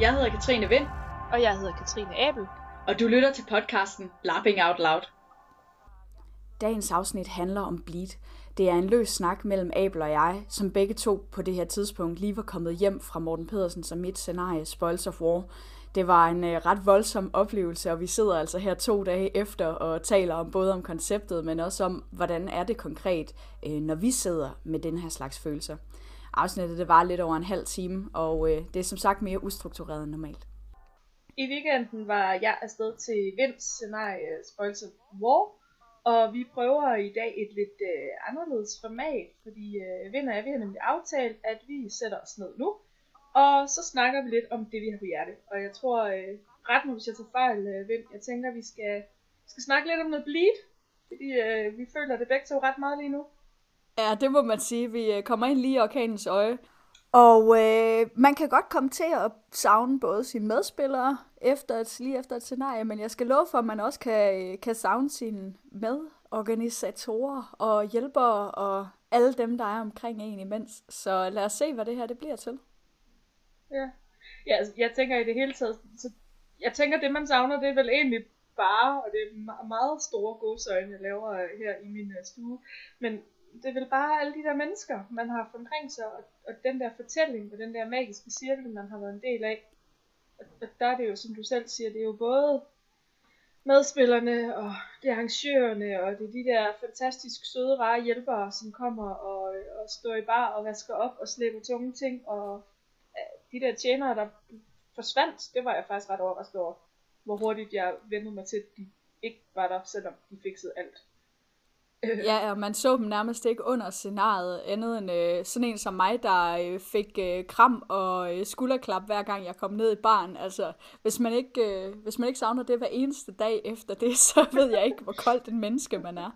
Jeg hedder Katrine Vind, Og jeg hedder Katrine Abel. og du lytter til podcasten Lapping Out Loud. Dagens afsnit handler om bleed. Det er en løs snak mellem Abel og jeg, som begge to på det her tidspunkt lige var kommet hjem fra Morten Pedersens og mit scenarie Spoils of War. Det var en øh, ret voldsom oplevelse, og vi sidder altså her to dage efter og taler om både om konceptet, men også om, hvordan er det konkret, øh, når vi sidder med den her slags følelser. Afsnittet det var lidt over en halv time, og øh, det er som sagt mere ustruktureret end normalt. I weekenden var jeg afsted til Vinds scenarie øh, Spoils of War, og vi prøver i dag et lidt øh, anderledes format, fordi øh, Vind og jeg vi har nemlig aftalt, at vi sætter os ned nu, og så snakker vi lidt om det, vi har på hjerte. Og jeg tror, øh, ret nu, hvis jeg tager fejl, øh, Vind, jeg tænker, vi skal, skal snakke lidt om noget bleed, fordi øh, vi føler det begge to ret meget lige nu. Ja, det må man sige. Vi øh, kommer ind lige i orkanens øje. Og øh, man kan godt komme til at savne både sine medspillere efter et, lige efter et scenarie, men jeg skal love for, at man også kan, kan savne sine medorganisatorer og hjælpere og alle dem, der er omkring en imens. Så lad os se, hvad det her det bliver til. Ja. ja altså, jeg tænker i det hele taget, så jeg tænker, det man savner, det er vel egentlig bare, og det er me- meget store godsøjne, jeg laver øh, her i min øh, stue, men det er vel bare alle de der mennesker, man har haft omkring sig, og, og den der fortælling, og den der magiske cirkel, man har været en del af. Og, og der er det jo, som du selv siger, det er jo både medspillerne, og det er arrangørerne, og det er de der fantastisk søde, rare hjælpere, som kommer og, og står i bar og vasker op og slæber tunge ting, og de der tjenere, der forsvandt, det var jeg faktisk ret overrasket over, hvor hurtigt jeg vendte mig til, at de ikke var der, selvom de fikset alt. Ja, og man så dem nærmest ikke under scenariet, andet end øh, sådan en som mig, der øh, fik øh, kram og øh, skulderklap hver gang jeg kom ned i baren. Altså, hvis man, ikke, øh, hvis man ikke savner det hver eneste dag efter det, så ved jeg ikke, hvor koldt en menneske man er.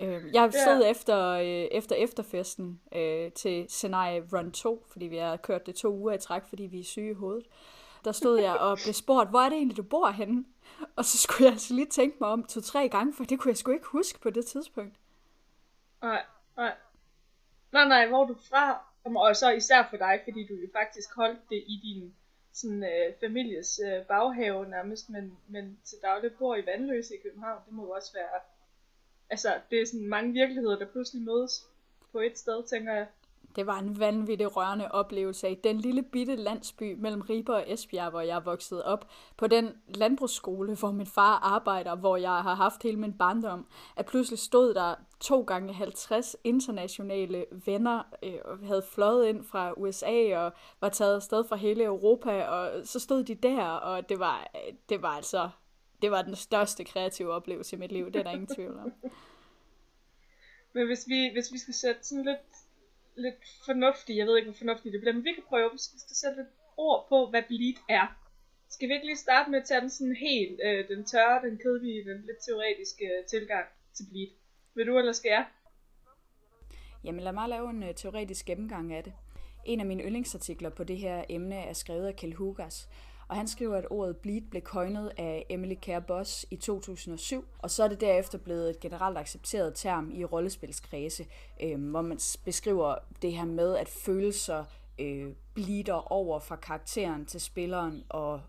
Øh, jeg stod Ja. efter, øh, efter efterfesten øh, til scenarie Run 2, fordi vi har kørt det to uger i træk, fordi vi er syge i hovedet. Der stod jeg og blev spurgt, hvor er det egentlig, du bor henne? Og så skulle jeg altså lige tænke mig om to-tre gange, for det kunne jeg sgu ikke huske på det tidspunkt. Nej, nej. Nej, nej, hvor er du fra? Og så især for dig, fordi du jo faktisk holdt det i din sådan, øh, families øh, baghave nærmest, men, men til daglig bor i Vandløse i København. Det må jo også være... Altså, det er sådan mange virkeligheder, der pludselig mødes på et sted, tænker jeg. Det var en vanvittig rørende oplevelse af den lille bitte landsby mellem Ribe og Esbjerg, hvor jeg er vokset op. På den landbrugsskole, hvor min far arbejder, hvor jeg har haft hele min barndom. At pludselig stod der to gange 50 internationale venner, øh, og havde fløjet ind fra USA og var taget afsted fra hele Europa. Og så stod de der, og det var, det var altså det var den største kreative oplevelse i mit liv. Det er der ingen tvivl om. Men hvis vi, hvis vi skal sætte sådan lidt, lidt fornuftig. jeg ved ikke, hvor fornuftig det bliver, men vi kan prøve, at sætte lidt ord på, hvad bleed er. Skal vi ikke lige starte med at tage den sådan helt, øh, den tørre, den kedelige, den lidt teoretiske øh, tilgang til bleed? Vil du, eller skal jeg? Jamen lad mig lave en øh, teoretisk gennemgang af det. En af mine yndlingsartikler på det her emne er skrevet af Kjell Hugas, og han skriver, at ordet bleed blev coinet af Emily Care Boss i 2007, og så er det derefter blevet et generelt accepteret term i rollespilskredse, øh, hvor man beskriver det her med, at følelser øh, bleeder over fra karakteren til spilleren og,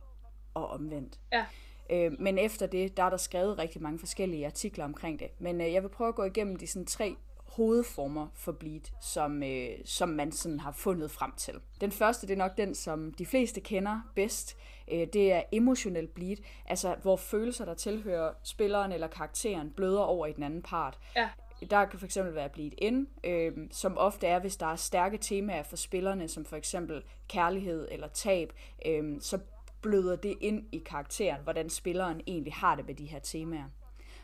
og omvendt. Ja. Øh, men efter det, der er der skrevet rigtig mange forskellige artikler omkring det. Men øh, jeg vil prøve at gå igennem de sådan tre hovedformer for bleed, som, øh, som man sådan har fundet frem til. Den første, det er nok den, som de fleste kender bedst. Øh, det er emotionel bleed, altså hvor følelser, der tilhører spilleren eller karakteren, bløder over i den anden part. Ja. Der kan fx være bleed in, øh, som ofte er, hvis der er stærke temaer for spillerne, som for eksempel kærlighed eller tab, øh, så bløder det ind i karakteren, hvordan spilleren egentlig har det med de her temaer.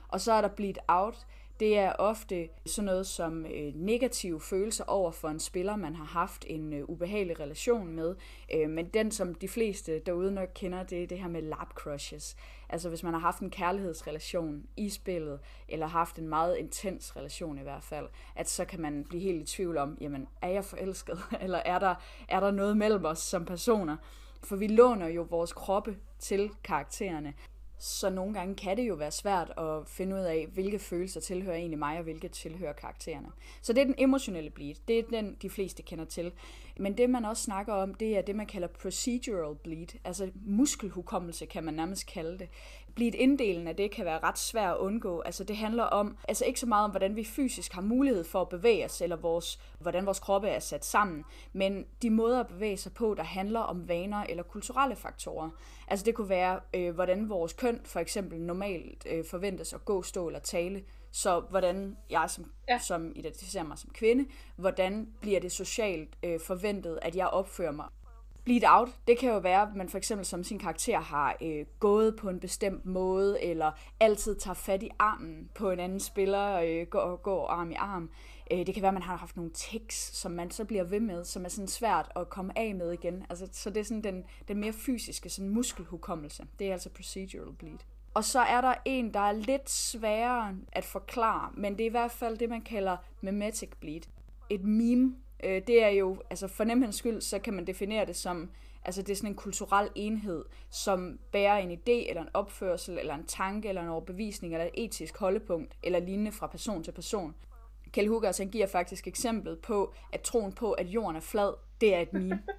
Og så er der bleed out. Det er ofte sådan noget som øh, negative følelser over for en spiller, man har haft en øh, ubehagelig relation med. Øh, men den, som de fleste derude nok kender, det er det her med lap crushes. Altså hvis man har haft en kærlighedsrelation i spillet, eller haft en meget intens relation i hvert fald, at så kan man blive helt i tvivl om, jamen er jeg forelsket, eller er der, er der noget mellem os som personer? For vi låner jo vores kroppe til karaktererne så nogle gange kan det jo være svært at finde ud af, hvilke følelser tilhører egentlig mig, og hvilke tilhører karaktererne. Så det er den emotionelle bleed. Det er den, de fleste kender til. Men det, man også snakker om, det er det, man kalder procedural bleed. Altså muskelhukommelse, kan man nærmest kalde det. Bleed inddelen af det kan være ret svært at undgå. Altså det handler om, altså ikke så meget om, hvordan vi fysisk har mulighed for at bevæge os, eller vores, hvordan vores kroppe er sat sammen, men de måder at bevæge sig på, der handler om vaner eller kulturelle faktorer. Altså det kunne være, øh, hvordan vores køn for eksempel normalt øh, forventes at gå, stå eller tale. Så hvordan jeg som, ja. som identificerer mig som kvinde, hvordan bliver det socialt øh, forventet, at jeg opfører mig bleed out, det kan jo være, at man for eksempel som sin karakter har øh, gået på en bestemt måde, eller altid tager fat i armen på en anden spiller, øh, går, går arm i arm. Øh, det kan være, at man har haft nogle tics, som man så bliver ved med, som er sådan svært at komme af med igen. Altså, så det er sådan den, den mere fysiske sådan muskelhukommelse. Det er altså procedural bleed. Og så er der en, der er lidt sværere at forklare, men det er i hvert fald det, man kalder memetic bleed. Et meme Øh, det er jo, altså for nemhedens skyld, så kan man definere det som, altså det er sådan en kulturel enhed, som bærer en idé, eller en opførsel, eller en tanke, eller en overbevisning, eller et etisk holdepunkt, eller lignende fra person til person. Kjell Huggers, han giver faktisk eksemplet på, at troen på, at jorden er flad, det er et meme.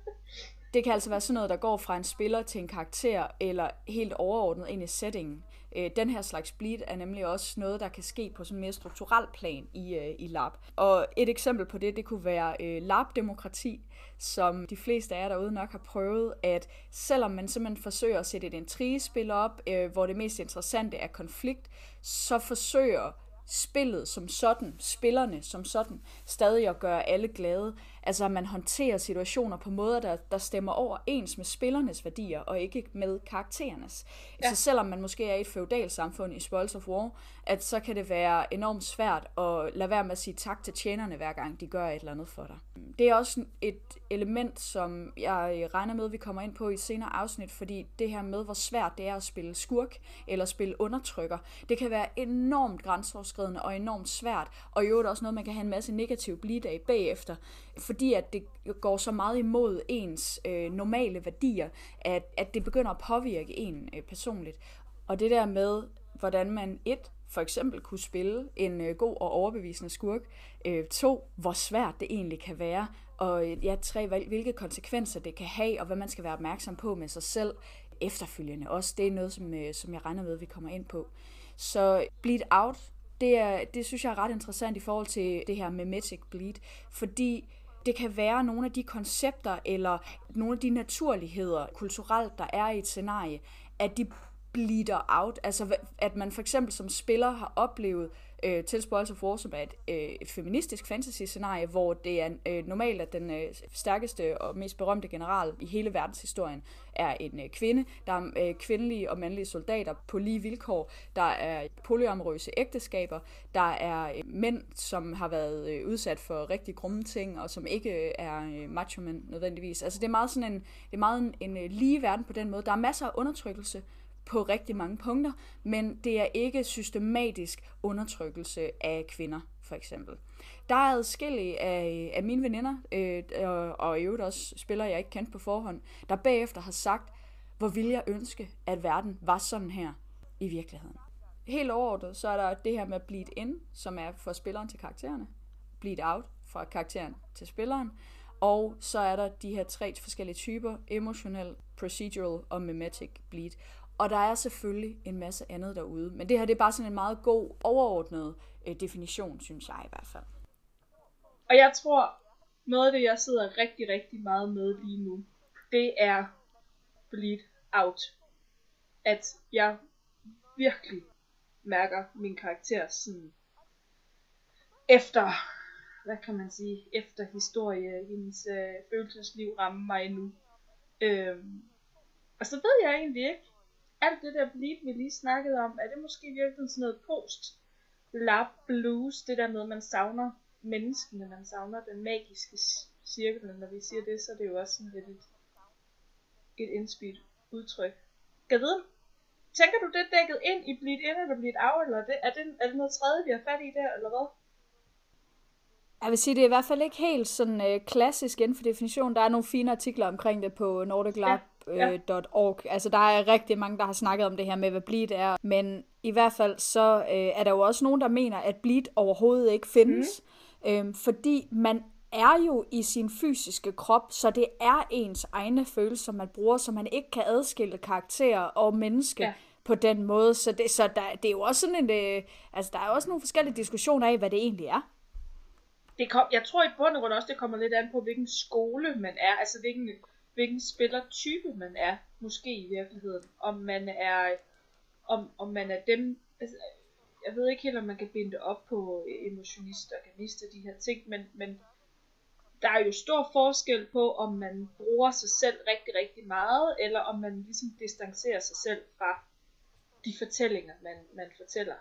Det kan altså være sådan noget, der går fra en spiller til en karakter, eller helt overordnet ind i settingen. Øh, den her slags bleed er nemlig også noget, der kan ske på sådan en mere strukturel plan i, øh, i lab. Og et eksempel på det, det kunne være øh, lab-demokrati, som de fleste af jer derude nok har prøvet, at selvom man simpelthen forsøger at sætte et intrigespil op, øh, hvor det mest interessante er konflikt, så forsøger spillet som sådan, spillerne som sådan, stadig at gøre alle glade. Altså at man håndterer situationer på måder, der, der stemmer over med spillernes værdier, og ikke med karakterernes. Ja. Så selvom man måske er i et feudalt samfund i Spoils of War, at så kan det være enormt svært at lade være med at sige tak til tjenerne, hver gang de gør et eller andet for dig. Det er også et element, som jeg regner med, at vi kommer ind på i senere afsnit, fordi det her med, hvor svært det er at spille skurk eller spille undertrykker, det kan være enormt grænseoverskridende og enormt svært, og i øvrigt også noget, man kan have en masse negativ bleed af bagefter, fordi at det går så meget imod ens øh, normale værdier, at, at det begynder at påvirke en øh, personligt. Og det der med, hvordan man et for eksempel kunne spille en øh, god og overbevisende skurk. Øh, to, hvor svært det egentlig kan være. Og øh, ja, tre, hvilke konsekvenser det kan have, og hvad man skal være opmærksom på med sig selv efterfølgende. Også det er noget, som, øh, som jeg regner med, vi kommer ind på. Så Bleed Out, det, er, det synes jeg er ret interessant i forhold til det her memetic bleed, fordi det kan være nogle af de koncepter eller nogle af de naturligheder kulturelt, der er i et scenarie, at de bleeder out. Altså at man for eksempel som spiller har oplevet øh, til Spoils of War, som er et, øh, et feministisk fantasy-scenarie, hvor det er øh, normalt, at den øh, stærkeste og mest berømte general i hele verdenshistorien er en øh, kvinde. Der er øh, kvindelige og mandlige soldater på lige vilkår. Der er polyamorøse ægteskaber. Der er øh, mænd, som har været øh, udsat for rigtig grumme ting, og som ikke øh, er øh, macho-mænd nødvendigvis. Altså det er meget sådan en, det er meget en, en øh, lige verden på den måde. Der er masser af undertrykkelse, på rigtig mange punkter, men det er ikke systematisk undertrykkelse af kvinder, for eksempel. Der er adskillige af, af mine veninder, øh, og, og i øvrigt også spillere, jeg ikke kendt på forhånd, der bagefter har sagt, hvor vil jeg ønske, at verden var sådan her i virkeligheden. Helt overordnet, så er der det her med bleed in, som er for spilleren til karaktererne, bleed out fra karakteren til spilleren, og så er der de her tre forskellige typer, emotional, procedural og mimetic bleed. Og der er selvfølgelig en masse andet derude. Men det her det er bare sådan en meget god, overordnet øh, definition, synes jeg i hvert fald. Og jeg tror, noget af det, jeg sidder rigtig, rigtig meget med lige nu, det er bleed out. At jeg virkelig mærker min karakter sådan efter, hvad kan man sige, efter historie, hendes øh, følelsesliv rammer mig nu. Øhm, og så ved jeg egentlig ikke, alt det der bleed, vi lige snakkede om, er det måske virkelig sådan noget post lab blues, det der med, man savner menneskene, man savner den magiske cirkel, når vi siger det, så er det jo også sådan lidt et, et indspildt udtryk. Kan vide, tænker du det dækket ind i Bleed In eller Bleed Out, eller er det, er det, er det noget tredje, vi har fat i der, eller hvad? Jeg vil sige, det er i hvert fald ikke helt sådan øh, klassisk inden for definition. Der er nogle fine artikler omkring det på Nordic Lab bleed.org. Altså, der er rigtig mange, der har snakket om det her med, hvad bleed er. Men i hvert fald, så øh, er der jo også nogen, der mener, at bleed overhovedet ikke findes. Mm. Øhm, fordi man er jo i sin fysiske krop, så det er ens egne følelser, man bruger, så man ikke kan adskille karakter og menneske ja. på den måde. Så det, så der, det er jo også sådan en, øh, altså der er også nogle forskellige diskussioner af, hvad det egentlig er. Det kom, jeg tror i bund og grund også, det kommer lidt an på, hvilken skole man er, altså hvilken, hvilken spillertype man er, måske i virkeligheden. Om man er, om, om man er dem, altså, jeg ved ikke helt, om man kan binde det op på emotionist, organist og de her ting, men, men der er jo stor forskel på, om man bruger sig selv rigtig, rigtig meget, eller om man ligesom distancerer sig selv fra de fortællinger, man, man fortæller.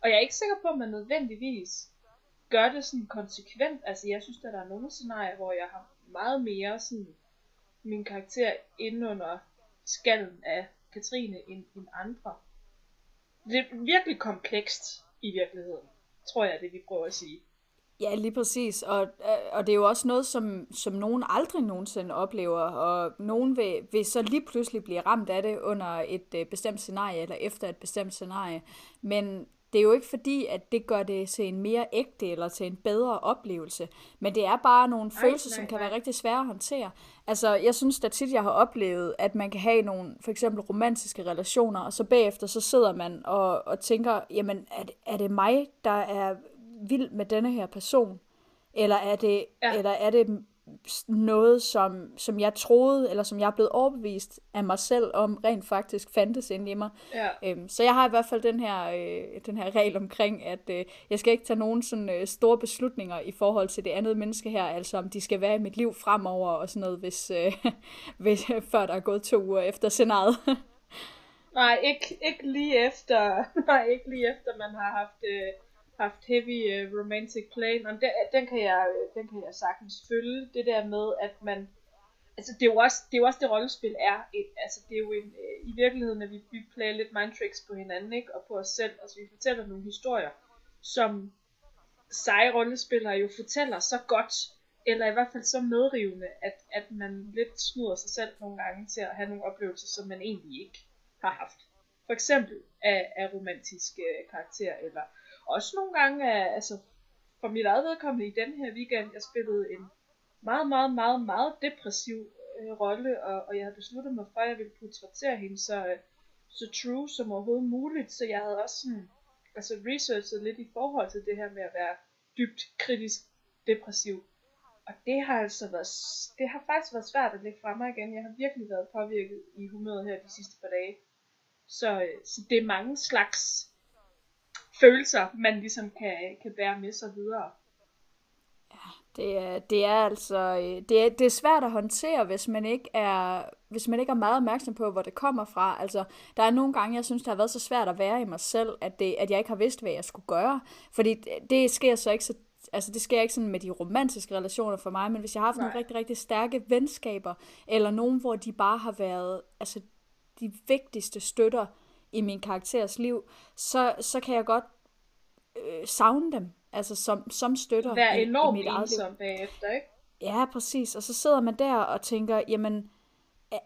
Og jeg er ikke sikker på, at man nødvendigvis gør det sådan konsekvent. Altså jeg synes, at der er nogle scenarier, hvor jeg har meget mere sådan min karakter ind under skallen af Katrine end, end andre. Det er virkelig komplekst i virkeligheden, tror jeg, det vi prøver at sige. Ja, lige præcis. Og, øh, og det er jo også noget, som, som nogen aldrig nogensinde oplever, og nogen vil, vil så lige pludselig blive ramt af det under et øh, bestemt scenarie, eller efter et bestemt scenarie. Men det er jo ikke fordi, at det gør det til en mere ægte eller til en bedre oplevelse, men det er bare nogle Ej, følelser, nej, som kan nej. være rigtig svære at håndtere. Altså, jeg synes da tit, jeg har oplevet, at man kan have nogle, for eksempel romantiske relationer, og så bagefter, så sidder man og, og tænker, jamen, er det, er det mig, der er vild med denne her person? Eller er det, ja. eller er det noget, som, som jeg troede, eller som jeg er blevet overbevist af mig selv om, rent faktisk fandtes inde i mig. Ja. Øhm, så jeg har i hvert fald den her, øh, den her regel omkring, at øh, jeg skal ikke tage nogen sådan, øh, store beslutninger i forhold til det andet menneske her, altså om de skal være i mit liv fremover og sådan noget, hvis, øh, hvis, før der er gået to uger efter scenariet. Nej, ikke, ikke lige efter, nej, ikke lige efter man har haft øh, haft heavy uh, romantic play, men den, den, kan jeg, øh, den kan jeg sagtens følge. Det der med, at man... Altså, det er jo også det, er jo også det rollespil er. Et, altså, det er jo en, øh, i virkeligheden, at vi, vi player lidt mind tricks på hinanden, ikke? Og på os selv. Altså, vi fortæller nogle historier, som seje rollespillere jo fortæller så godt, eller i hvert fald så medrivende, at, at man lidt snyder sig selv nogle gange til at have nogle oplevelser, som man egentlig ikke har haft. For eksempel af, af romantiske karakterer, eller også nogle gange, øh, altså for mit eget vedkommende i den her weekend, jeg spillede en meget, meget, meget, meget depressiv øh, rolle, og, og jeg havde besluttet mig for, at jeg ville portrættere hende så, øh, så true som overhovedet muligt, så jeg havde også sådan, altså researchet lidt i forhold til det her med at være dybt kritisk depressiv. Og det har altså været, det har faktisk været svært at lægge fra mig igen. Jeg har virkelig været påvirket i humøret her de sidste par dage. Så, øh, så det er mange slags følelser, man ligesom kan, kan bære med sig videre. Ja, det er, det er altså øh, det er, det er svært at håndtere, hvis man ikke er hvis man ikke er meget opmærksom på, hvor det kommer fra. Altså, der er nogle gange, jeg synes, det har været så svært at være i mig selv, at, det, at jeg ikke har vidst, hvad jeg skulle gøre. Fordi det, det sker så ikke så altså det sker ikke sådan med de romantiske relationer for mig, men hvis jeg har haft Nej. nogle rigtig, rigtig stærke venskaber, eller nogen, hvor de bare har været altså, de vigtigste støtter i min karakteres liv, så, så kan jeg godt øh, savne dem, altså som, som støtter Vær i, enormt i mit eget liv. bagefter, ikke? Ja, præcis. Og så sidder man der og tænker, jamen,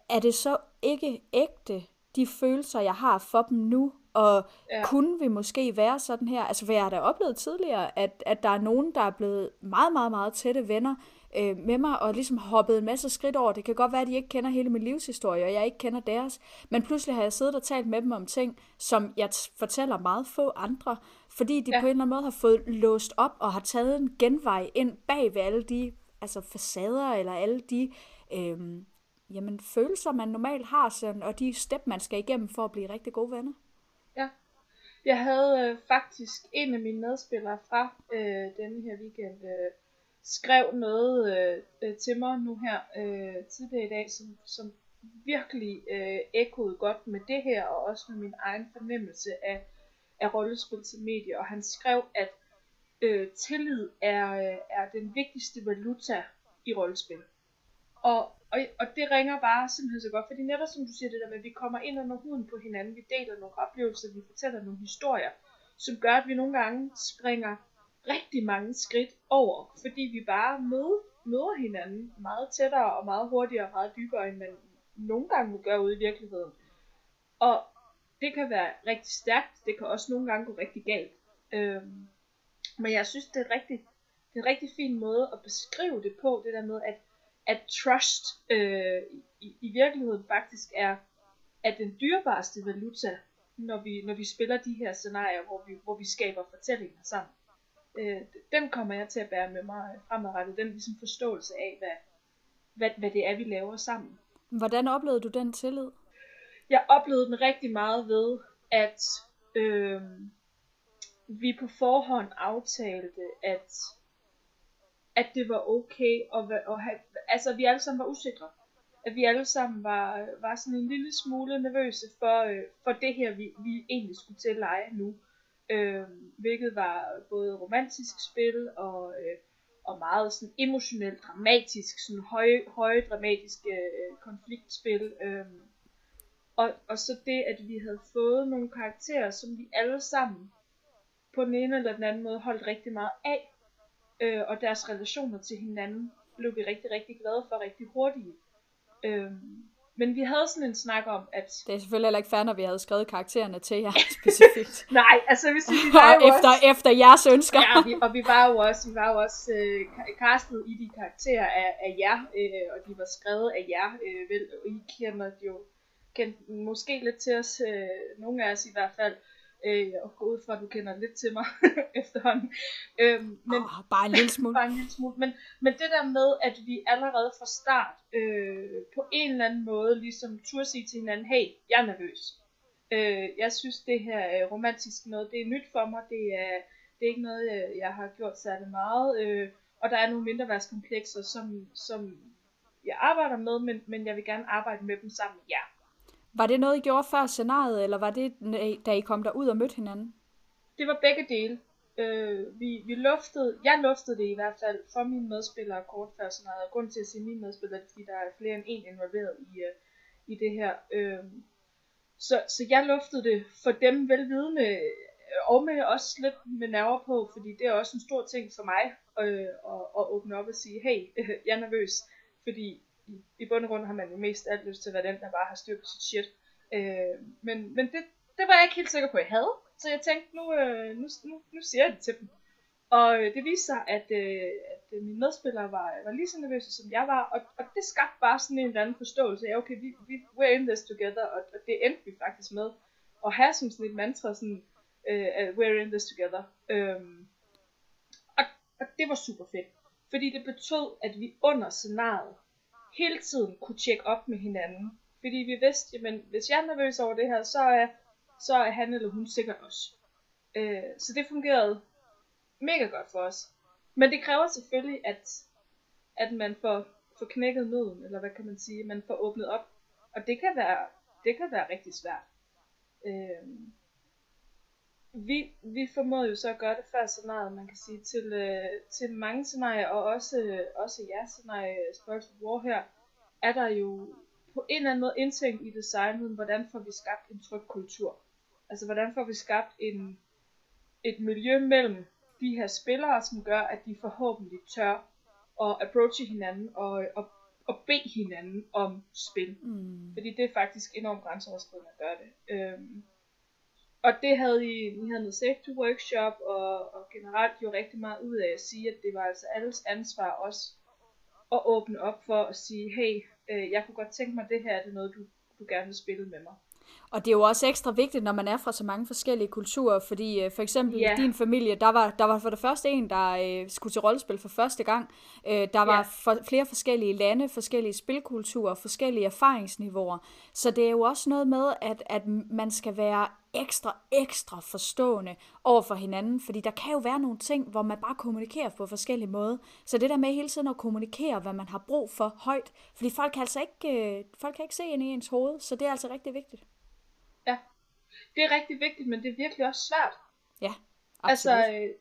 er det så ikke ægte, de følelser, jeg har for dem nu? Og ja. kunne vi måske være sådan her? Altså, for jeg har da oplevet tidligere, at, at der er nogen, der er blevet meget, meget, meget tætte venner, øh, med mig og ligesom hoppet en masse skridt over. Det kan godt være, at de ikke kender hele min livshistorie, og jeg ikke kender deres. Men pludselig har jeg siddet og talt med dem om ting, som jeg fortæller meget få andre, fordi de ja. på en eller anden måde har fået låst op og har taget en genvej ind bag ved alle de altså facader eller alle de øh, jamen, følelser, man normalt har, sådan, og de step, man skal igennem for at blive rigtig gode venner. Ja. Jeg havde øh, faktisk en af mine medspillere fra øh, denne her weekend, øh, skrev noget øh, øh, til mig nu her øh, tidligere i dag, som, som virkelig øh, ekkoede godt med det her, og også med min egen fornemmelse af, af rollespil til medier. Og han skrev, at øh, tillid er, øh, er den vigtigste valuta i rollespil. Og, og, og det ringer bare simpelthen så godt, fordi netop som du siger det der med, at vi kommer ind under huden på hinanden, vi deler nogle oplevelser, vi fortæller nogle historier, som gør, at vi nogle gange springer rigtig mange skridt over, fordi vi bare møder, møder hinanden meget tættere og meget hurtigere og meget dybere, end man nogle gange gør ude i virkeligheden. Og det kan være rigtig stærkt, det kan også nogle gange gå rigtig galt. Øhm, men jeg synes, det er, rigtig, det er en rigtig fin måde at beskrive det på, det der med, at, at trust øh, i, i virkeligheden faktisk er, er den dyrebareste valuta, når vi, når vi spiller de her scenarier, hvor vi, hvor vi skaber fortællinger sammen. Øh, den kommer jeg til at bære med mig fremadrettet, den ligesom forståelse af, hvad, hvad, hvad det er, vi laver sammen. Hvordan oplevede du den tillid? Jeg oplevede den rigtig meget ved, at øh, vi på forhånd aftalte, at, at det var okay, at, at have, altså vi alle sammen var usikre. At vi alle sammen var, var sådan en lille smule nervøse for, øh, for det her, vi, vi egentlig skulle til at lege nu. Øh, hvilket var både romantisk spil og, øh, og meget sådan emotionelt dramatisk, sådan høje, høje dramatiske øh, konfliktspil. Øh, og, og så det, at vi havde fået nogle karakterer, som vi alle sammen på den ene eller den anden måde holdt rigtig meget af. Øh, og deres relationer til hinanden blev vi rigtig, rigtig glade for rigtig hurtigt. Øh, men vi havde sådan en snak om, at... Det er selvfølgelig heller ikke fair, når vi havde skrevet karaktererne til jer specifikt. Nej, altså hvis vi var jo efter, også... efter jeres ønsker. ja, vi, og vi var jo også, vi var jo også øh, castet i de karakterer af, af jer, øh, og de var skrevet af jer. Øh, vel, og I kender jo kendt måske lidt til os, øh, nogle af os i hvert fald. Øh, og gå ud fra, at du kender lidt til mig efterhånden. Øh, men, oh, bare en lille smule. bare en lille smule. Men, men det der med, at vi allerede fra start øh, på en eller anden måde ligesom turde sige til hinanden, hey, jeg er nervøs. Øh, jeg synes, det her er romantisk noget, det er nyt for mig. Det er, det er ikke noget, jeg, har gjort særlig meget. Øh, og der er nogle mindreværdskomplekser, som, som jeg arbejder med, men, men jeg vil gerne arbejde med dem sammen med jer. Var det noget, I gjorde før scenariet, eller var det, øh, da I kom derud og mødte hinanden? Det var begge dele. Øh, vi, vi luftede, jeg luftede det i hvert fald for mine medspillere kort før scenariet. Grund til at sige mine medspillere, det er, fordi der er flere end en involveret i, uh, i det her. Øh, så, så jeg luftede det for dem velvidende, og med også lidt med nerver på, fordi det er også en stor ting for mig øh, at, at åbne op og sige, hey, jeg er nervøs, fordi i, i bund og grund har man jo mest alt lyst til at være den, der bare har styr på sit shit. Øh, men men det, det var jeg ikke helt sikker på, at jeg havde. Så jeg tænkte, nu, øh, nu, nu, nu siger jeg det til dem. Og øh, det viste sig, at, øh, at øh, mine medspillere var, var lige så nervøse, som jeg var. Og, og det skabte bare sådan en eller anden forståelse af, okay, vi, vi, we're in this together. Og, og det endte vi faktisk med at have som sådan et mantra, sådan, øh, we're in this together. Øhm, og, og det var super fedt. Fordi det betød, at vi under scenariet hele tiden kunne tjekke op med hinanden. Fordi vi vidste, jamen hvis jeg er nervøs over det her, så er, så er han eller hun sikkert også. Øh, så det fungerede mega godt for os. Men det kræver selvfølgelig, at, at man får, får knækket nøden, eller hvad kan man sige, man får åbnet op. Og det kan være, det kan være rigtig svært. Øh, vi, vi formåede jo så at gøre det før scenariet, man kan sige, til, øh, til mange scenarier, og også, øh, også jeres scenarie, Spurs War her, er der jo på en eller anden måde indtænkt i designet, hvordan får vi skabt en tryg kultur. Altså hvordan får vi skabt en, et miljø mellem de her spillere, som gør, at de forhåbentlig tør at approache hinanden og, og, og bede hinanden om spil. Mm. Fordi det er faktisk enormt grænseoverskridende at gøre det. Øhm, og det havde I, vi havde noget safety workshop, og, og generelt jo rigtig meget ud af at sige, at det var altså alles ansvar også at åbne op for at sige, hey, øh, jeg kunne godt tænke mig det her, er det noget, du, du gerne vil spille med mig. Og det er jo også ekstra vigtigt, når man er fra så mange forskellige kulturer, fordi øh, for eksempel yeah. i din familie, der var, der var for det første en, der øh, skulle til rollespil for første gang. Øh, der var yeah. for, flere forskellige lande, forskellige spilkulturer, forskellige erfaringsniveauer. Så det er jo også noget med, at, at man skal være ekstra, ekstra forstående over for hinanden, fordi der kan jo være nogle ting, hvor man bare kommunikerer på forskellige måder. Så det der med hele tiden at kommunikere, hvad man har brug for højt, fordi folk kan altså ikke, øh, folk kan ikke se ind i ens hoved, så det er altså rigtig vigtigt. Ja, det er rigtig vigtigt, men det er virkelig også svært. Ja, altså, absolut. Altså,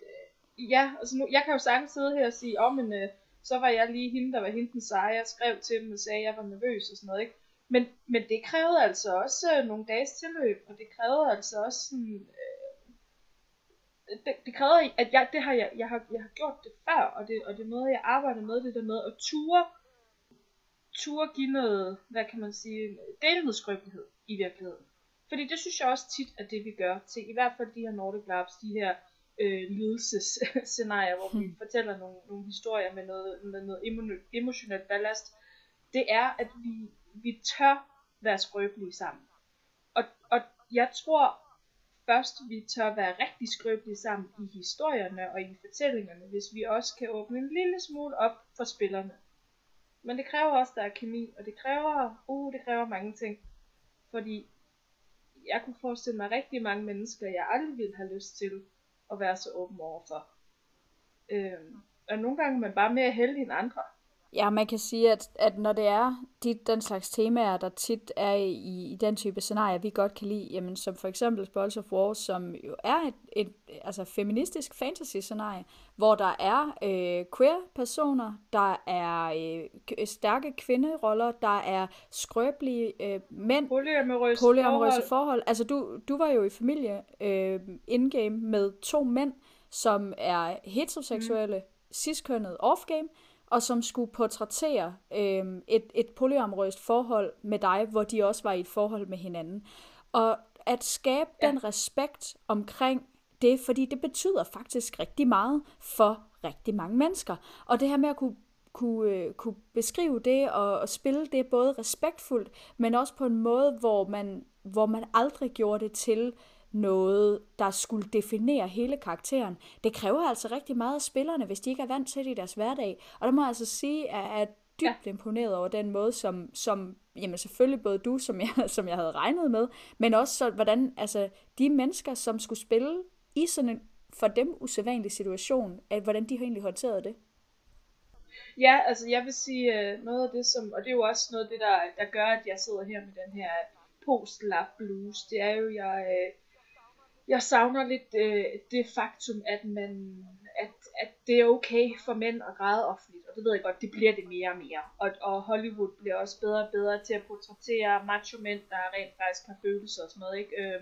øh, ja, altså nu, jeg kan jo sagtens sidde her og sige, åh, oh, men øh, så var jeg lige hende, der var hende den seje, jeg skrev til dem og sagde, at jeg var nervøs og sådan noget, ikke? Men, men det krævede altså også øh, nogle dages tilløb, og det krævede altså også sådan, øh, det, det krævede, at jeg, det har jeg, jeg har, jeg har gjort det før, og det, og det er noget, jeg arbejder med, det der med at ture, turde give noget, hvad kan man sige, dele noget skrøbelighed i virkeligheden. Fordi det synes jeg også tit er det, vi gør til i hvert fald de her Nordic Labs, de her øh, lidelsesscenarier, hvor vi hmm. fortæller nogle, nogle historier med noget, med noget emotionelt ballast. Det er, at vi, vi tør være skrøbelige sammen. Og, og jeg tror først, vi tør være rigtig skrøbelige sammen i historierne og i fortællingerne, hvis vi også kan åbne en lille smule op for spillerne. Men det kræver også, der er kemi, og det kræver, uh, det kræver mange ting. Fordi jeg kunne forestille mig rigtig mange mennesker, jeg aldrig ville have lyst til at være så åben overfor. Øhm, og nogle gange er man bare mere heldig end andre. Ja, man kan sige, at, at når det er de, den slags temaer, der tit er i, i den type scenarier, vi godt kan lide, jamen, som for eksempel Balls of War, som jo er et, et altså feministisk fantasy-scenarie, hvor der er øh, queer-personer, der er øh, stærke kvinderoller, der er skrøbelige øh, mænd, polyamorøse, polyamorøse forhold. forhold. Altså, du, du var jo i familie øh, in-game med to mænd, som er heteroseksuelle, mm. cis-kønnet off-game, og som skulle portrættere øh, et, et polyamorøst forhold med dig, hvor de også var i et forhold med hinanden. Og at skabe ja. den respekt omkring det, fordi det betyder faktisk rigtig meget for rigtig mange mennesker. Og det her med at kunne kunne, øh, kunne beskrive det og, og spille det både respektfuldt, men også på en måde, hvor man, hvor man aldrig gjorde det til noget, der skulle definere hele karakteren. Det kræver altså rigtig meget af spillerne, hvis de ikke er vant til det i deres hverdag. Og der må jeg altså sige, at jeg er dybt ja. imponeret over den måde, som, som jamen selvfølgelig både du, som jeg, som jeg havde regnet med, men også så, hvordan altså, de mennesker, som skulle spille i sådan en for dem usædvanlig situation, at hvordan de har egentlig håndteret det. Ja, altså jeg vil sige uh, noget af det, som, og det er jo også noget af det, der, der gør, at jeg sidder her med den her post-lap blues, det er jo, jeg, uh, jeg savner lidt øh, det faktum, at man at, at det er okay for mænd at græde offentligt, og det ved jeg godt, det bliver det mere og mere. Og, og Hollywood bliver også bedre og bedre til at portrættere macho mænd, der rent faktisk har følelser og sådan noget, ikke? Øh,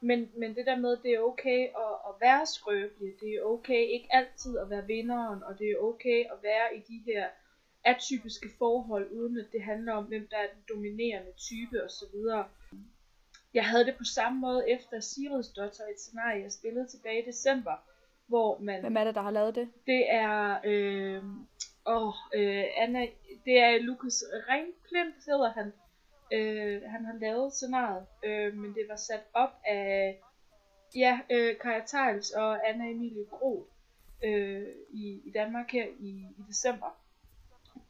men, men det der med, det er okay at, at være skrøbelig, det er okay ikke altid at være vinderen, og det er okay at være i de her atypiske forhold, uden at det handler om, hvem der er den dominerende type osv. Jeg havde det på samme måde efter Sirius Dotter, et scenarie, jeg spillede tilbage i december, hvor man... Hvem er det, der har lavet det? Det er... Øh, åh, øh, Anna, det er Lukas Ringklint, hedder han. Øh, han har lavet scenariet, øh, men det var sat op af ja, øh, Kaja Tejls og Anna Emilie Gro øh, i, i Danmark her i, i december.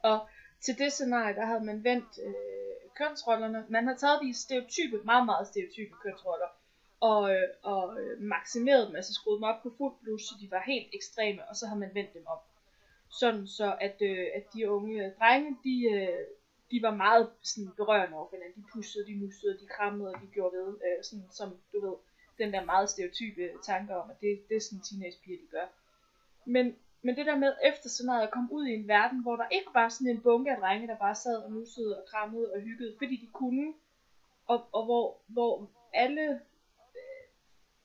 Og til det scenarie, der havde man vendt øh, kønsrollerne. Man har taget de stereotype, meget meget stereotype kønsroller, og, øh, og øh, maksimeret dem, altså skruet dem op på fuld blus, så de var helt ekstreme, og så har man vendt dem om. Sådan så, at, øh, at de unge øh, drenge, de, øh, de var meget sådan, berørende over hinanden. De pussede, de nussede, de krammede, og de gjorde ved, øh, sådan, som du ved, den der meget stereotype tanker om, at det, det er sådan teenagepiger, de gør. Men men det der med efter scenariet at komme ud i en verden, hvor der ikke var sådan en bunke af drenge, der bare sad og nussede og krammede og hyggede, fordi de kunne, og, og hvor, hvor alle øh,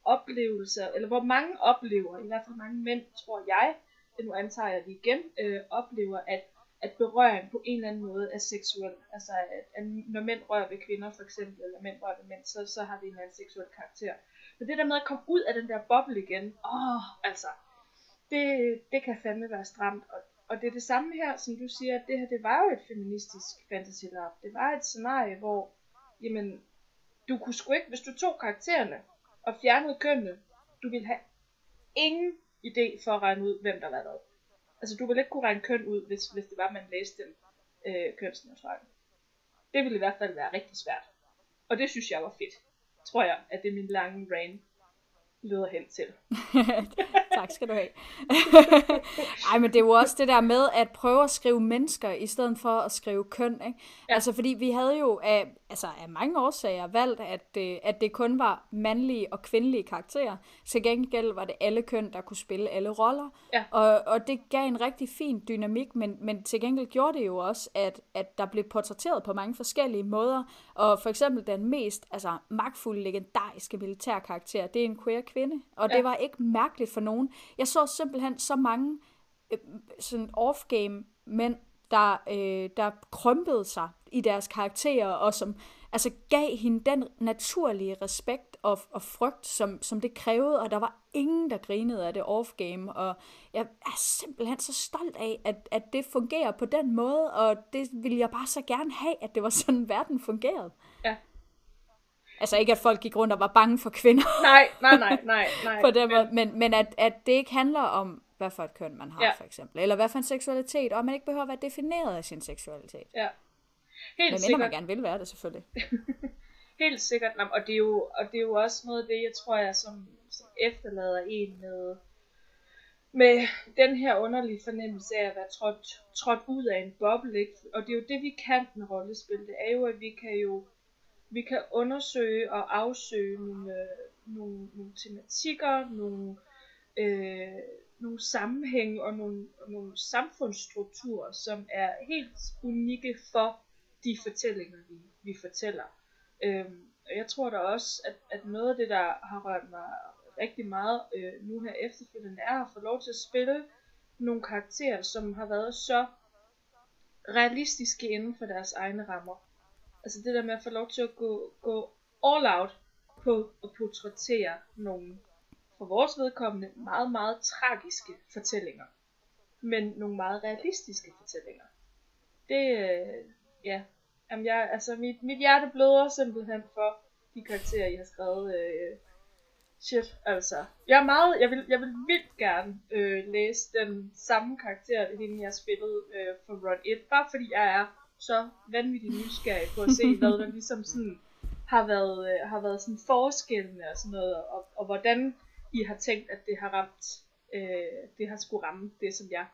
oplevelser, eller hvor mange oplever, i hvert fald mange mænd, tror jeg, det nu antager jeg det igen, øh, oplever, at, at berøring på en eller anden måde er seksuel. Altså, at, at når mænd rører ved kvinder for eksempel, eller mænd rører ved mænd, så, så har det en eller anden seksuel karakter. Men det der med at komme ud af den der boble igen, åh, altså, det, det kan fandme være stramt. Og, og det er det samme her, som du siger, at det her, det var jo et feministisk fantasy lab. Det var et scenarie, hvor, jamen, du kunne sgu ikke, hvis du tog karaktererne og fjernede kønnene, du ville have ingen idé for at regne ud, hvem der var hvad. Altså, du ville ikke kunne regne køn ud, hvis, hvis det var, man læste dem øh, kønsneutralt. Det ville i hvert fald være rigtig svært. Og det synes jeg var fedt. Tror jeg, at det er min lange rant leder hen til. tak skal du have. Ej, men det er jo også det der med at prøve at skrive mennesker, i stedet for at skrive køn. Ikke? Ja. Altså, fordi vi havde jo af, altså, af mange årsager valgt, at, øh, at det kun var mandlige og kvindelige karakterer. Til gengæld var det alle køn, der kunne spille alle roller. Ja. Og, og det gav en rigtig fin dynamik, men, men til gengæld gjorde det jo også, at, at der blev portrætteret på mange forskellige måder. Og for eksempel den mest altså, magtfulde, legendariske militærkarakter, det er en queer kvinde. Og ja. det var ikke mærkeligt for nogen. Jeg så simpelthen så mange øh, sådan off-game mænd der, øh, der krympede sig i deres karakterer, og som altså gav hende den naturlige respekt og, og frygt, som, som det krævede, og der var ingen, der grinede af det off-game, og jeg er simpelthen så stolt af, at, at det fungerer på den måde, og det ville jeg bare så gerne have, at det var sådan, verden fungerede. Ja. Altså ikke, at folk gik rundt og var bange for kvinder. Nej, nej, nej, nej. nej. på den måde, men, men at, at det ikke handler om, hvad for et køn man har, Ja. for eksempel. Eller hvad for en seksualitet, og man ikke behøver at være defineret af sin seksualitet. Ja. Men Helt mindre sikkert. man gerne vil være det, selvfølgelig. Helt sikkert. Og det, er jo, og det er jo også noget af det, jeg tror, jeg som, som efterlader en med, med den her underlige fornemmelse af at være trådt, trådt ud af en boble. Ikke? Og det er jo det, vi kan med rollespil. Det er jo, at vi kan jo vi kan undersøge og afsøge nogle, øh, nogle, nogle tematikker, nogle, øh, nogle sammenhænge og nogle, og nogle samfundsstrukturer, som er helt unikke for de fortællinger, vi, vi fortæller. Øhm, og jeg tror da også, at, at noget af det, der har rørt mig rigtig meget øh, nu her efterfølgende, er at få lov til at spille nogle karakterer, som har været så realistiske inden for deres egne rammer. Altså det der med at få lov til at gå, gå all out på at portrættere nogen for vores vedkommende, meget, meget tragiske fortællinger. Men nogle meget realistiske fortællinger. Det, øh, ja, Jamen jeg, altså mit, mit hjerte bløder simpelthen for de karakterer, I har skrevet. Øh, shit, altså. Jeg er meget, jeg vil, jeg vil vildt gerne øh, læse den samme karakter, hende jeg spillede øh, for Run 1, bare fordi jeg er så vanvittigt nysgerrig på at se, hvad der ligesom sådan har været, øh, har været sådan forskellene og sådan noget, og, og hvordan I har tænkt, at det har ramt, øh, det har skulle ramme det, som jeg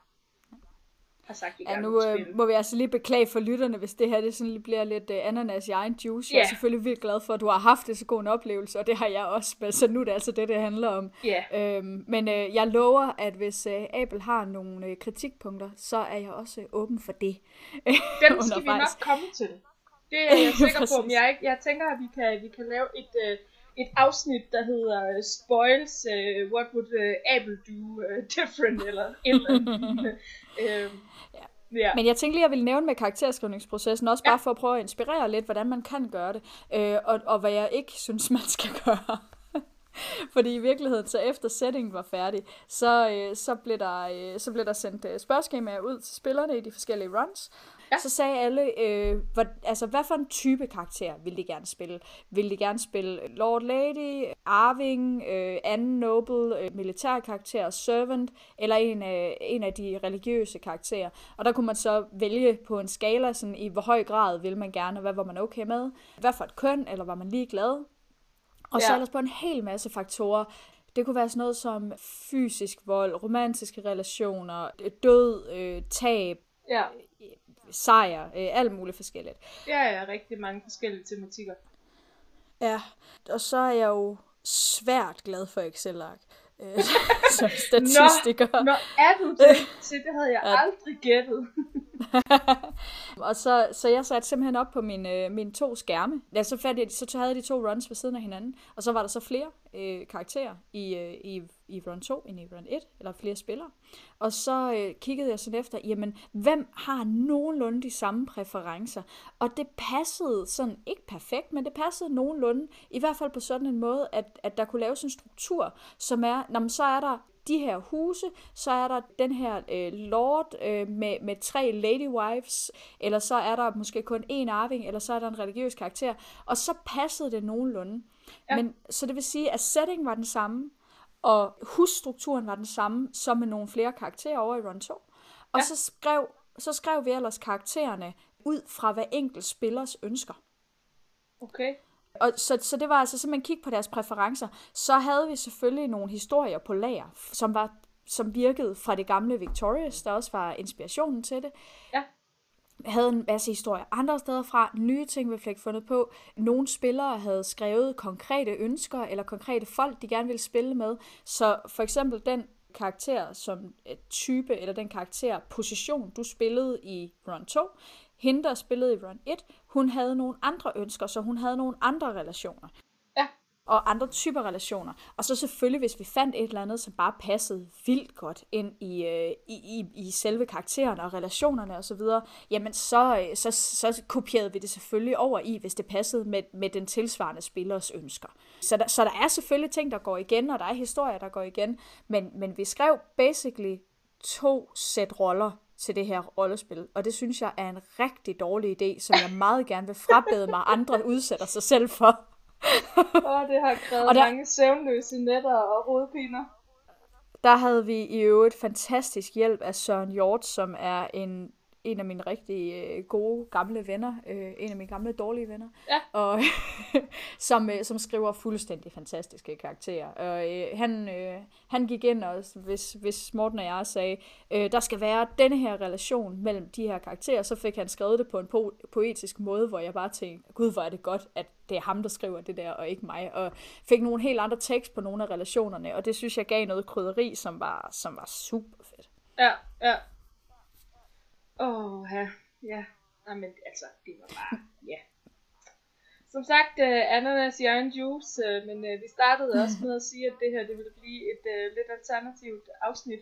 har sagt, I Ja, nu øh, må vi altså lige beklage for lytterne, hvis det her det sådan lige bliver lidt øh, ananas i egen juice. Jeg er selvfølgelig vildt glad for, at du har haft det så god en oplevelse, og det har jeg også. Men så nu er det altså det, det handler om. Ja, Øhm, men øh, jeg lover, at hvis øh, Abel har nogle øh, kritikpunkter, så er jeg også øh, åben for det. Dem skal vi nok komme til. Det er jeg sikker på. Men jeg, ikke, jeg tænker, at vi kan, vi kan lave et, uh, et afsnit, der hedder uh, Spoils, uh, What Would uh, Abel Do uh, Different, eller et eller andet. øhm, ja. Men jeg tænkte lige, at jeg ville nævne med karakterskrivningsprocessen, også Ja. bare for at prøve at inspirere lidt, hvordan man kan gøre det, øh, og, og hvad jeg ikke synes, man skal gøre. Fordi i virkeligheden, så efter settingen var færdig, så, øh, så, blev der, øh, så blev der sendt øh, spørgeskemaer ud til spillerne i de forskellige runs. Ja. Så sagde alle, øh, hvad, altså, hvad for en type karakter vil de gerne spille? Vil de gerne spille Lord Lady, Arving, øh, anden noble, øh, militær karakter, servant, eller en af, en af de religiøse karakterer? Og der kunne man så vælge på en skala, sådan, i hvor høj grad vil man gerne, og hvad var man okay med? Hvad for et køn, eller var man ligeglad? Og så Ja. ellers på en hel masse faktorer. Det kunne være sådan noget som fysisk vold, romantiske relationer, øh, død, øh, tab, ja. Sejr, øh, alt muligt forskelligt. Der er rigtig mange forskellige tematikker. Ja, og så er jeg jo svært glad for Excel-ark. Øh, som statistiker. Nå, er du det? Se, det havde jeg aldrig gættet. Og så, så jeg satte simpelthen op på mine, øh, mine to skærme. Ja, så, fandt jeg, så havde jeg de to runs ved siden af hinanden. Og så var der så flere øh, karakterer i, øh, i, i run 2 end i run 1, eller flere spillere. Og så øh, kiggede jeg sådan efter, jamen, hvem har nogenlunde de samme præferencer? Og det passede sådan, ikke perfekt, men det passede nogenlunde, i hvert fald på sådan en måde, at, at der kunne laves en struktur, som er, når man så er der de her huse, så er der den her øh, lord øh, med, med tre lady wives, eller så er der måske kun én arving, eller så er der en religiøs karakter, og så passede det nogenlunde. Ja. Men, så det vil sige, at setting var den samme, og husstrukturen var den samme, som med nogle flere karakterer over i Run 2. Og Ja. så, skrev, så skrev vi ellers karaktererne ud fra hver enkelt spillers ønsker. Okay. Og så, så det var altså simpelthen kigge på deres præferencer. Så havde vi selvfølgelig nogle historier på lager, som var som virkede fra det gamle Victorious, der også var inspirationen til det. Ja havde en masse historier andre steder fra, nye ting, vi fik fundet på. Nogle spillere havde skrevet konkrete ønsker, eller konkrete folk, de gerne ville spille med. Så for eksempel den karakter som øh, type, eller den karakter position, du spillede i Run 2, hende, der spillede i Run 1, hun havde nogle andre ønsker, så hun havde nogle andre relationer. Og andre typer relationer. Og så selvfølgelig, hvis vi fandt et eller andet, som bare passede vildt godt ind i, øh, i, i, i selve karaktererne og relationerne osv., jamen så, øh, så, så kopierede vi det selvfølgelig over i, hvis det passede med, med den tilsvarende spillers ønsker. Så der, så der er selvfølgelig ting, der går igen, og der er historier, der går igen, men, men vi skrev basically to sæt roller til det her rollespil, og det synes jeg er en rigtig dårlig idé, som jeg meget gerne vil frabede mig, andre udsætter sig selv for. Åh, oh, det har krævet og der, mange søvnløse nætter og hovedpiner. Der havde vi i øvrigt fantastisk hjælp af Søren Hjort, som er en en af mine rigtig øh, gode gamle venner, øh, en af mine gamle dårlige venner, ja. og som, øh, som skriver fuldstændig fantastiske karakterer. Og øh, han, øh, han gik ind og, hvis, hvis Morten og jeg sagde, øh, der skal være denne her relation mellem de her karakterer, så fik han skrevet det på en po- poetisk måde, hvor jeg bare tænkte, gud hvor er det godt, at det er ham, der skriver det der, og ikke mig. Og fik nogle helt andre tekst på nogle af relationerne, og det synes jeg gav noget krydderi, som var, som var super fedt. Ja, ja. Åh, oh, ja. Ja. men altså, det var bare, ja. Som sagt, uh, ananas i egen juice, uh, men uh, vi startede også med at sige, at det her det ville blive et uh, lidt alternativt afsnit.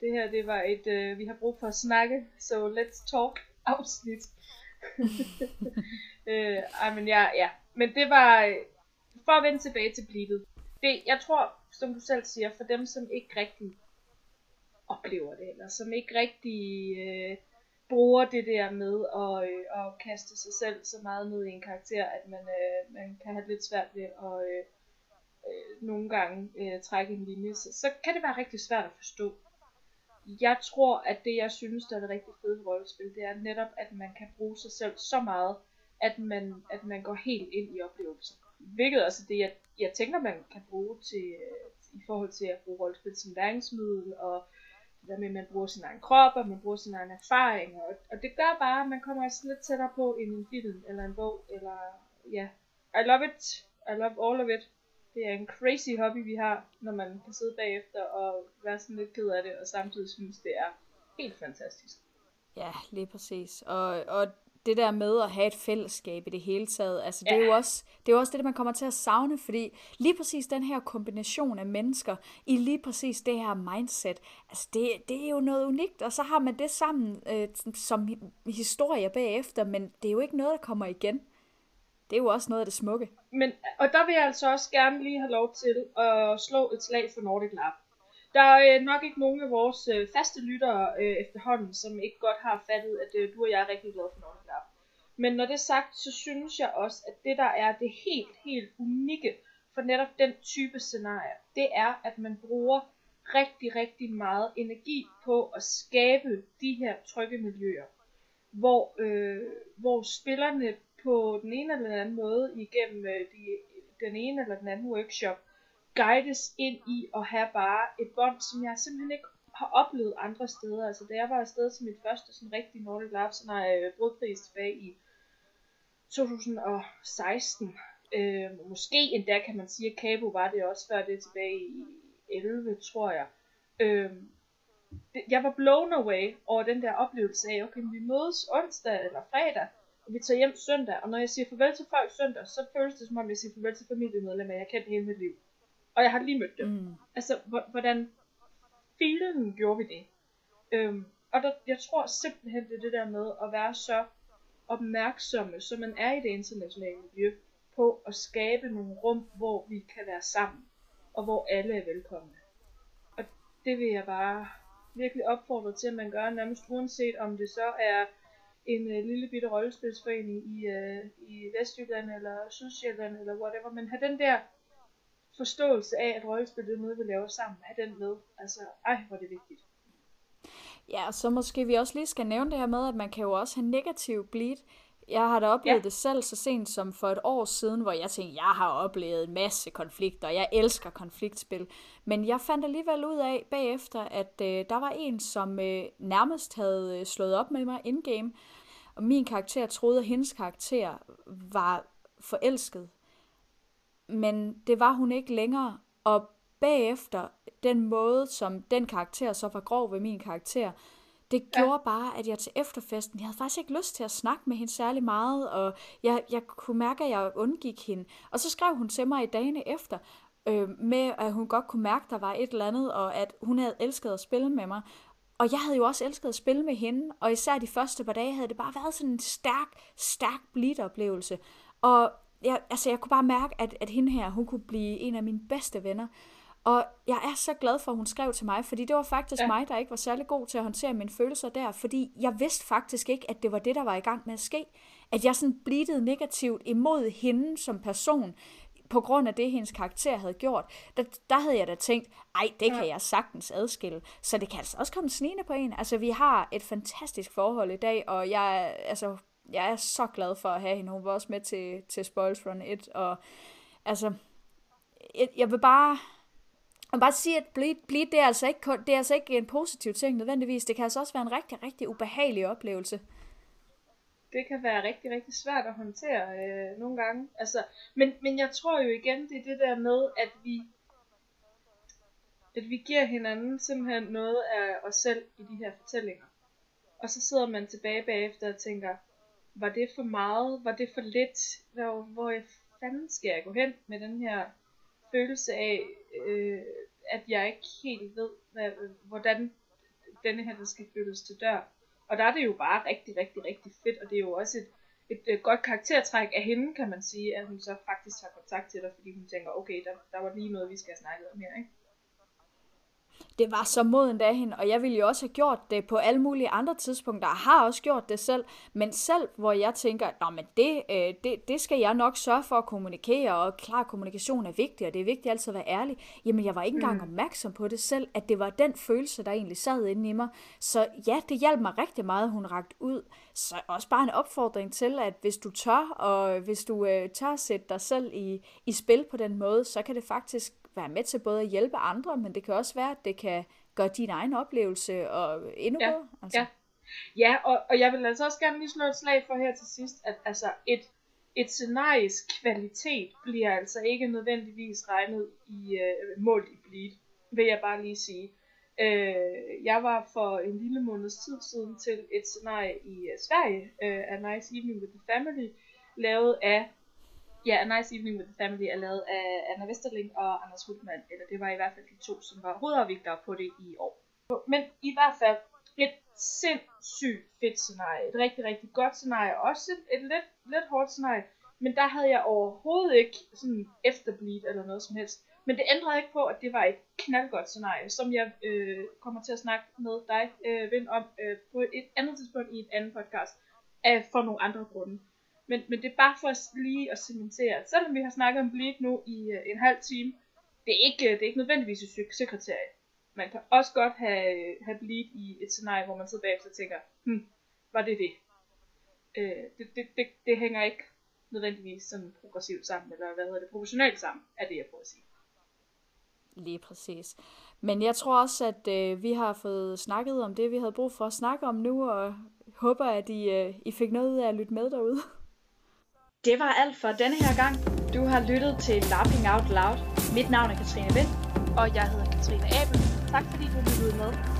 Det her, det var et, uh, vi har brug for at snakke, så so let's talk afsnit. uh, ej, men ja, ja. Men det var, for at vende tilbage til blivet. Det, jeg tror, som du selv siger, for dem, som ikke rigtig oplever det, eller som ikke rigtig øh, bruger det der med at, øh, at kaste sig selv så meget ned i en karakter, at man, øh, man kan have lidt svært ved at øh, øh, nogle gange øh, trække en linje, så, så kan det være rigtig svært at forstå. Jeg tror, at det jeg synes, der er det rigtig fede rollespil, det er netop, at man kan bruge sig selv så meget, at man, at man går helt ind i oplevelsen. Hvilket også er det, jeg, jeg tænker, man kan bruge til, øh, i forhold til at bruge rollespil som læringsmiddel, og hvad med, man bruger sin egen krop, og man bruger sin egen erfaring, og, og det gør bare, at man kommer altså lidt tættere på end en film, eller en bog, eller ja. I love it. I love all of it. Det er en crazy hobby, vi har, når man kan sidde bagefter og være sådan lidt ked af det, og samtidig synes, det er helt fantastisk. Ja, lige præcis. Og, og det der med at have et fællesskab i det hele taget, altså det, ja. er jo også, det er jo også det, man kommer til at savne, fordi lige præcis den her kombination af mennesker i lige præcis det her mindset, altså det, det er jo noget unikt, og så har man det sammen øh, som historie bagefter, men det er jo ikke noget, der kommer igen. Det er jo også noget af det smukke. Men, og der vil jeg altså også gerne lige have lov til at slå et slag for Nordic Lab. Der er øh, nok ikke nogen af vores øh, faste lyttere øh, efterhånden, som ikke godt har fattet, at øh, du og jeg er rigtig glade for Nordic Lab. Men når det er sagt, så synes jeg også, at det der er det helt, helt unikke for netop den type scenarie, det er, at man bruger rigtig, rigtig meget energi på at skabe de her trygge miljøer, hvor, øh, hvor spillerne på den ene eller den anden måde igennem øh, de, den ene eller den anden workshop guides ind i at have bare et bånd, som jeg simpelthen ikke har oplevet andre steder. Altså da jeg var afsted til mit første sådan rigtig Nordic Lab, sådan har jeg tilbage i 2016. Øh, måske endda kan man sige, at Cabo var det også før det tilbage i 11, tror jeg. Øh, det, jeg var blown away over den der oplevelse af, okay, vi mødes onsdag eller fredag, og vi tager hjem søndag, og når jeg siger farvel til folk søndag, så føles det som om jeg siger farvel til familiemedlemmer, jeg kan kendt hele mit liv. Og jeg har lige mødt dem. Mm. Altså, hvordan filen gjorde vi det? Øhm, og der, jeg tror simpelthen, det er det der med at være så opmærksomme, så man er i det internationale miljø, på at skabe nogle rum, hvor vi kan være sammen, og hvor alle er velkomne. Og det vil jeg bare virkelig opfordre til, at man gør nærmest uanset om det så er en uh, lille bitte rollespilsforening i, uh, i Vestjylland eller Sydsjælland eller whatever, men have den der forståelse af, at rollespil er noget, vi laver sammen, have den med. Altså, ej, hvor er det vigtigt. Ja, og så måske vi også lige skal nævne det her med, at man kan jo også have negativ bleed. Jeg har da oplevet ja. det selv så sent som for et år siden, hvor jeg tænkte, jeg har oplevet en masse konflikter, jeg elsker konfliktspil. Men jeg fandt alligevel ud af bagefter, at øh, der var en, som øh, nærmest havde øh, slået op med mig in-game, og min karakter troede, at hendes karakter var forelsket. Men det var hun ikke længere, og bagefter den måde, som den karakter så var grov ved min karakter, det gjorde ja. bare, at jeg til efterfesten, jeg havde faktisk ikke lyst til at snakke med hende særlig meget, og jeg, jeg kunne mærke, at jeg undgik hende. Og så skrev hun til mig i dagene efter, øh, med at hun godt kunne mærke, at der var et eller andet, og at hun havde elsket at spille med mig. Og jeg havde jo også elsket at spille med hende, og især de første par dage havde det bare været sådan en stærk, stærk bleed-oplevelse. Og jeg, altså, jeg kunne bare mærke, at, at hende her, hun kunne blive en af mine bedste venner. Og jeg er så glad for, at hun skrev til mig, fordi det var faktisk ja. mig, der ikke var særlig god til at håndtere mine følelser der, fordi jeg vidste faktisk ikke, at det var det, der var i gang med at ske. At jeg sådan blidede negativt imod hende som person, på grund af det, hendes karakter havde gjort, der, der havde jeg da tænkt, ej, det kan jeg sagtens adskille. Så det kan altså også komme snigende på en. Altså, vi har et fantastisk forhold i dag, og jeg, altså, jeg er så glad for at have hende. Hun var også med til, til Spoils Run 1, og altså, jeg, jeg vil bare, jeg vil bare sige, at bleed, bleed det, er altså ikke kun, det er altså ikke en positiv ting nødvendigvis. Det kan altså også være en rigtig, rigtig ubehagelig oplevelse det kan være rigtig, rigtig svært at håndtere øh, nogle gange. Altså, men, men jeg tror jo igen, det er det der med, at vi, at vi giver hinanden simpelthen noget af os selv i de her fortællinger. Og så sidder man tilbage bagefter og tænker, var det for meget? Var det for lidt? Hvor, hvor fanden skal jeg gå hen med den her følelse af, øh, at jeg ikke helt ved, hvad, hvordan denne her skal føles til dør. Og der er det jo bare rigtig, rigtig, rigtig fedt, og det er jo også et, et, et godt karaktertræk af hende, kan man sige, at hun så faktisk har kontakt til dig, fordi hun tænker, okay, der, der var lige noget, vi skal have snakket om her, ikke? Det var så moden af hende, og jeg ville jo også have gjort det på alle mulige andre tidspunkter, og har også gjort det selv, men selv hvor jeg tænker, Nå, men det, øh, det, det skal jeg nok sørge for at kommunikere, og klar kommunikation er vigtig, og det er vigtigt altid at være ærlig, jamen jeg var ikke engang mm. opmærksom på det selv, at det var den følelse, der egentlig sad inde i mig, så ja, det hjalp mig rigtig meget, hun ragt ud, så også bare en opfordring til, at hvis du tør, og hvis du øh, tør at sætte dig selv i, i spil på den måde, så kan det faktisk være med til både at hjælpe andre, men det kan også være, at det kan gøre din egen oplevelse og endnu ja. bedre. Altså. Ja, ja og, og jeg vil altså også gerne lige slå et slag for her til sidst, at altså et, et scenaries kvalitet bliver altså ikke nødvendigvis regnet i øh, mål i bleed, vil jeg bare lige sige. Øh, jeg var for en lille måneds tid siden til et scenarie i uh, Sverige øh, af Nice Evening with the Family, lavet af Ja, A Nice Evening with the Family er lavet af Anna Vesterling og Anders Hultmann, eller det var i hvert fald de to, som var hovedafvigtere på det i år. Men i hvert fald et sindssygt fedt scenarie. Et rigtig, rigtig godt scenarie. Også et, et lidt, lidt hårdt scenarie. Men der havde jeg overhovedet ikke sådan efterbleed eller noget som helst. Men det ændrede ikke på, at det var et knaldgodt scenarie, som jeg øh, kommer til at snakke med dig, øh, Vind, om øh, på et andet tidspunkt i en anden podcast, af, for nogle andre grunde. Men, men det er bare for lige at cementere, at selvom vi har snakket om bleed nu i øh, en halv time, det er ikke, øh, det er ikke nødvendigvis et succeskriterie. Man kan også godt have, øh, have bleed i et scenarie, hvor man sidder bagefter og tænker, hm, var det det? Øh, det, det, det, det hænger ikke nødvendigvis sådan progressivt sammen, eller hvad hedder det, proportionalt sammen, er det jeg prøver at sige. Lige præcis. Men jeg tror også, at øh, vi har fået snakket om det, vi havde brug for at snakke om nu, og håber, at I, øh, I fik noget ud af at lytte med derude. Det var alt for denne her gang. Du har lyttet til Lapping Out Loud. Mit navn er Katrine Vind. Og jeg hedder Katrine Abel. Tak fordi du lyttede med.